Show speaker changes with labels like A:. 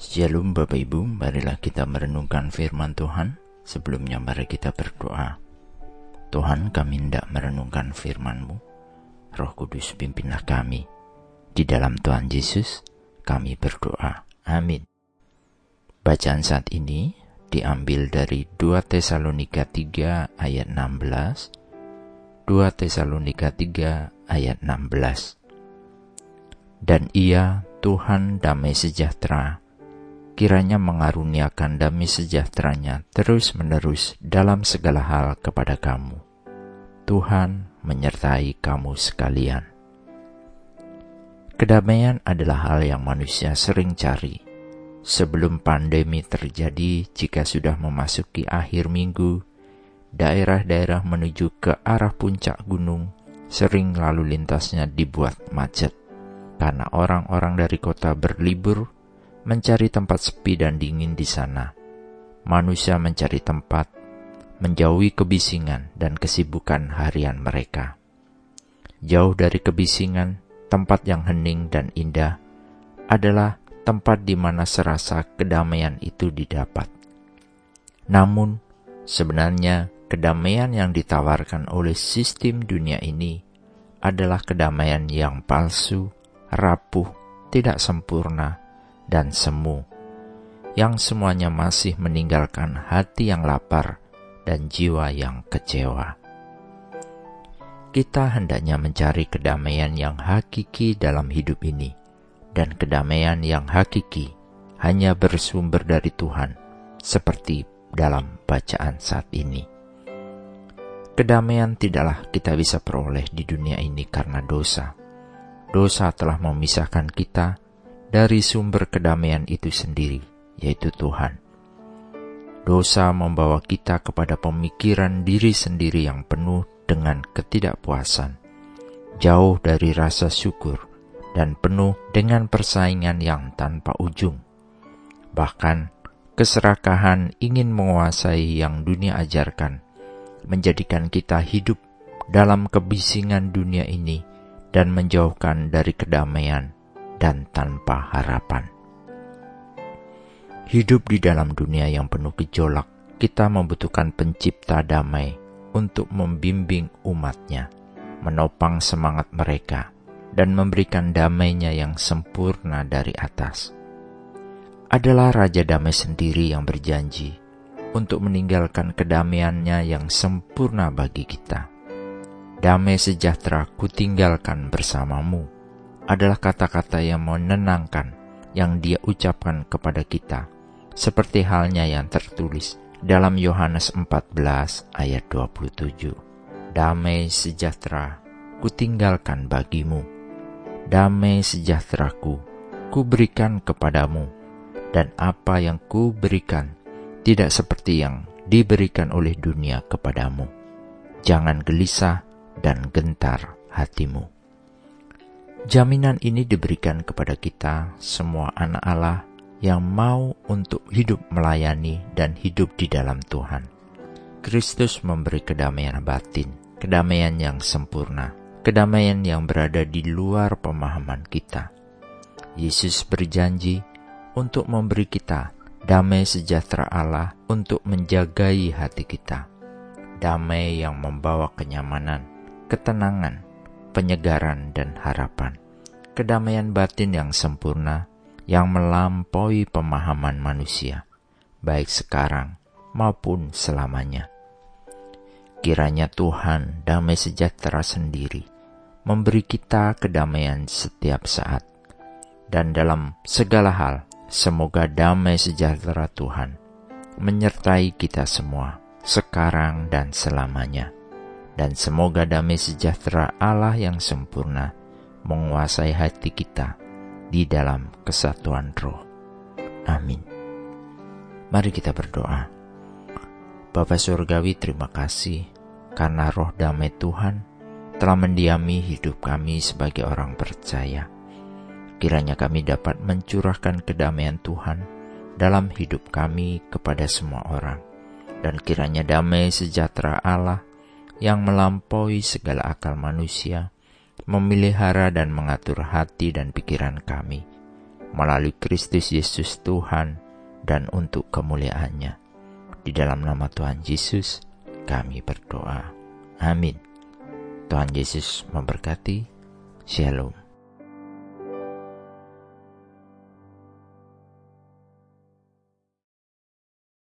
A: Shalom Bapak Ibu, marilah kita merenungkan firman Tuhan. Sebelumnya mari kita berdoa. Tuhan kami hendak merenungkan firman-Mu. Roh Kudus pimpinlah kami. Di dalam Tuhan Yesus kami berdoa. Amin. Bacaan saat ini diambil dari 2 Tesalonika 3 ayat 16. 2 Tesalonika 3 ayat 16. Dan ia Tuhan damai sejahtera kiranya mengaruniakan damai sejahteranya terus-menerus dalam segala hal kepada kamu. Tuhan menyertai kamu sekalian. Kedamaian adalah hal yang manusia sering cari. Sebelum pandemi terjadi, jika sudah memasuki akhir minggu, daerah-daerah menuju ke arah puncak gunung sering lalu lintasnya dibuat macet karena orang-orang dari kota berlibur mencari tempat sepi dan dingin di sana. Manusia mencari tempat, menjauhi kebisingan dan kesibukan harian mereka. Jauh dari kebisingan, tempat yang hening dan indah adalah tempat di mana serasa kedamaian itu didapat. Namun, sebenarnya kedamaian yang ditawarkan oleh sistem dunia ini adalah kedamaian yang palsu, rapuh, tidak sempurna, dan semu, yang semuanya masih meninggalkan hati yang lapar dan jiwa yang kecewa. Kita hendaknya mencari kedamaian yang hakiki dalam hidup ini, dan kedamaian yang hakiki hanya bersumber dari Tuhan, seperti dalam bacaan saat ini. Kedamaian tidaklah kita bisa peroleh di dunia ini karena dosa. Dosa telah memisahkan kita dari sumber kedamaian itu sendiri, yaitu Tuhan. Dosa membawa kita kepada pemikiran diri sendiri yang penuh dengan ketidakpuasan, jauh dari rasa syukur, dan penuh dengan persaingan yang tanpa ujung. Bahkan, keserakahan ingin menguasai yang dunia ajarkan, menjadikan kita hidup dalam kebisingan dunia ini dan menjauhkan dari kedamaian dan tanpa harapan. Hidup di dalam dunia yang penuh gejolak, kita membutuhkan pencipta damai untuk membimbing umatnya, menopang semangat mereka, dan memberikan damainya yang sempurna dari atas. Adalah Raja Damai sendiri yang berjanji untuk meninggalkan kedamaiannya yang sempurna bagi kita. Damai sejahtera kutinggalkan bersamamu adalah kata-kata yang menenangkan yang dia ucapkan kepada kita, seperti halnya yang tertulis dalam Yohanes 14 ayat 27. Damai sejahtera kutinggalkan bagimu. Damai sejahteraku kuberikan kepadamu, dan apa yang kuberikan tidak seperti yang diberikan oleh dunia kepadamu. Jangan gelisah dan gentar hatimu. Jaminan ini diberikan kepada kita, semua anak Allah yang mau untuk hidup melayani dan hidup di dalam Tuhan. Kristus memberi kedamaian batin, kedamaian yang sempurna, kedamaian yang berada di luar pemahaman kita. Yesus berjanji untuk memberi kita damai sejahtera Allah untuk menjagai hati kita. Damai yang membawa kenyamanan, ketenangan, penyegaran, dan harapan. Kedamaian batin yang sempurna yang melampaui pemahaman manusia, baik sekarang maupun selamanya. Kiranya Tuhan damai sejahtera sendiri memberi kita kedamaian setiap saat. Dan dalam segala hal, semoga damai sejahtera Tuhan menyertai kita semua, sekarang dan selamanya dan semoga damai sejahtera Allah yang sempurna menguasai hati kita di dalam kesatuan roh. Amin. Mari kita berdoa. Bapa Surgawi terima kasih karena roh damai Tuhan telah mendiami hidup kami sebagai orang percaya. Kiranya kami dapat mencurahkan kedamaian Tuhan dalam hidup kami kepada semua orang. Dan kiranya damai sejahtera Allah yang melampaui segala akal manusia, memelihara dan mengatur hati dan pikiran kami, melalui Kristus Yesus Tuhan dan untuk kemuliaannya. Di dalam nama Tuhan Yesus kami berdoa. Amin. Tuhan Yesus memberkati. Shalom.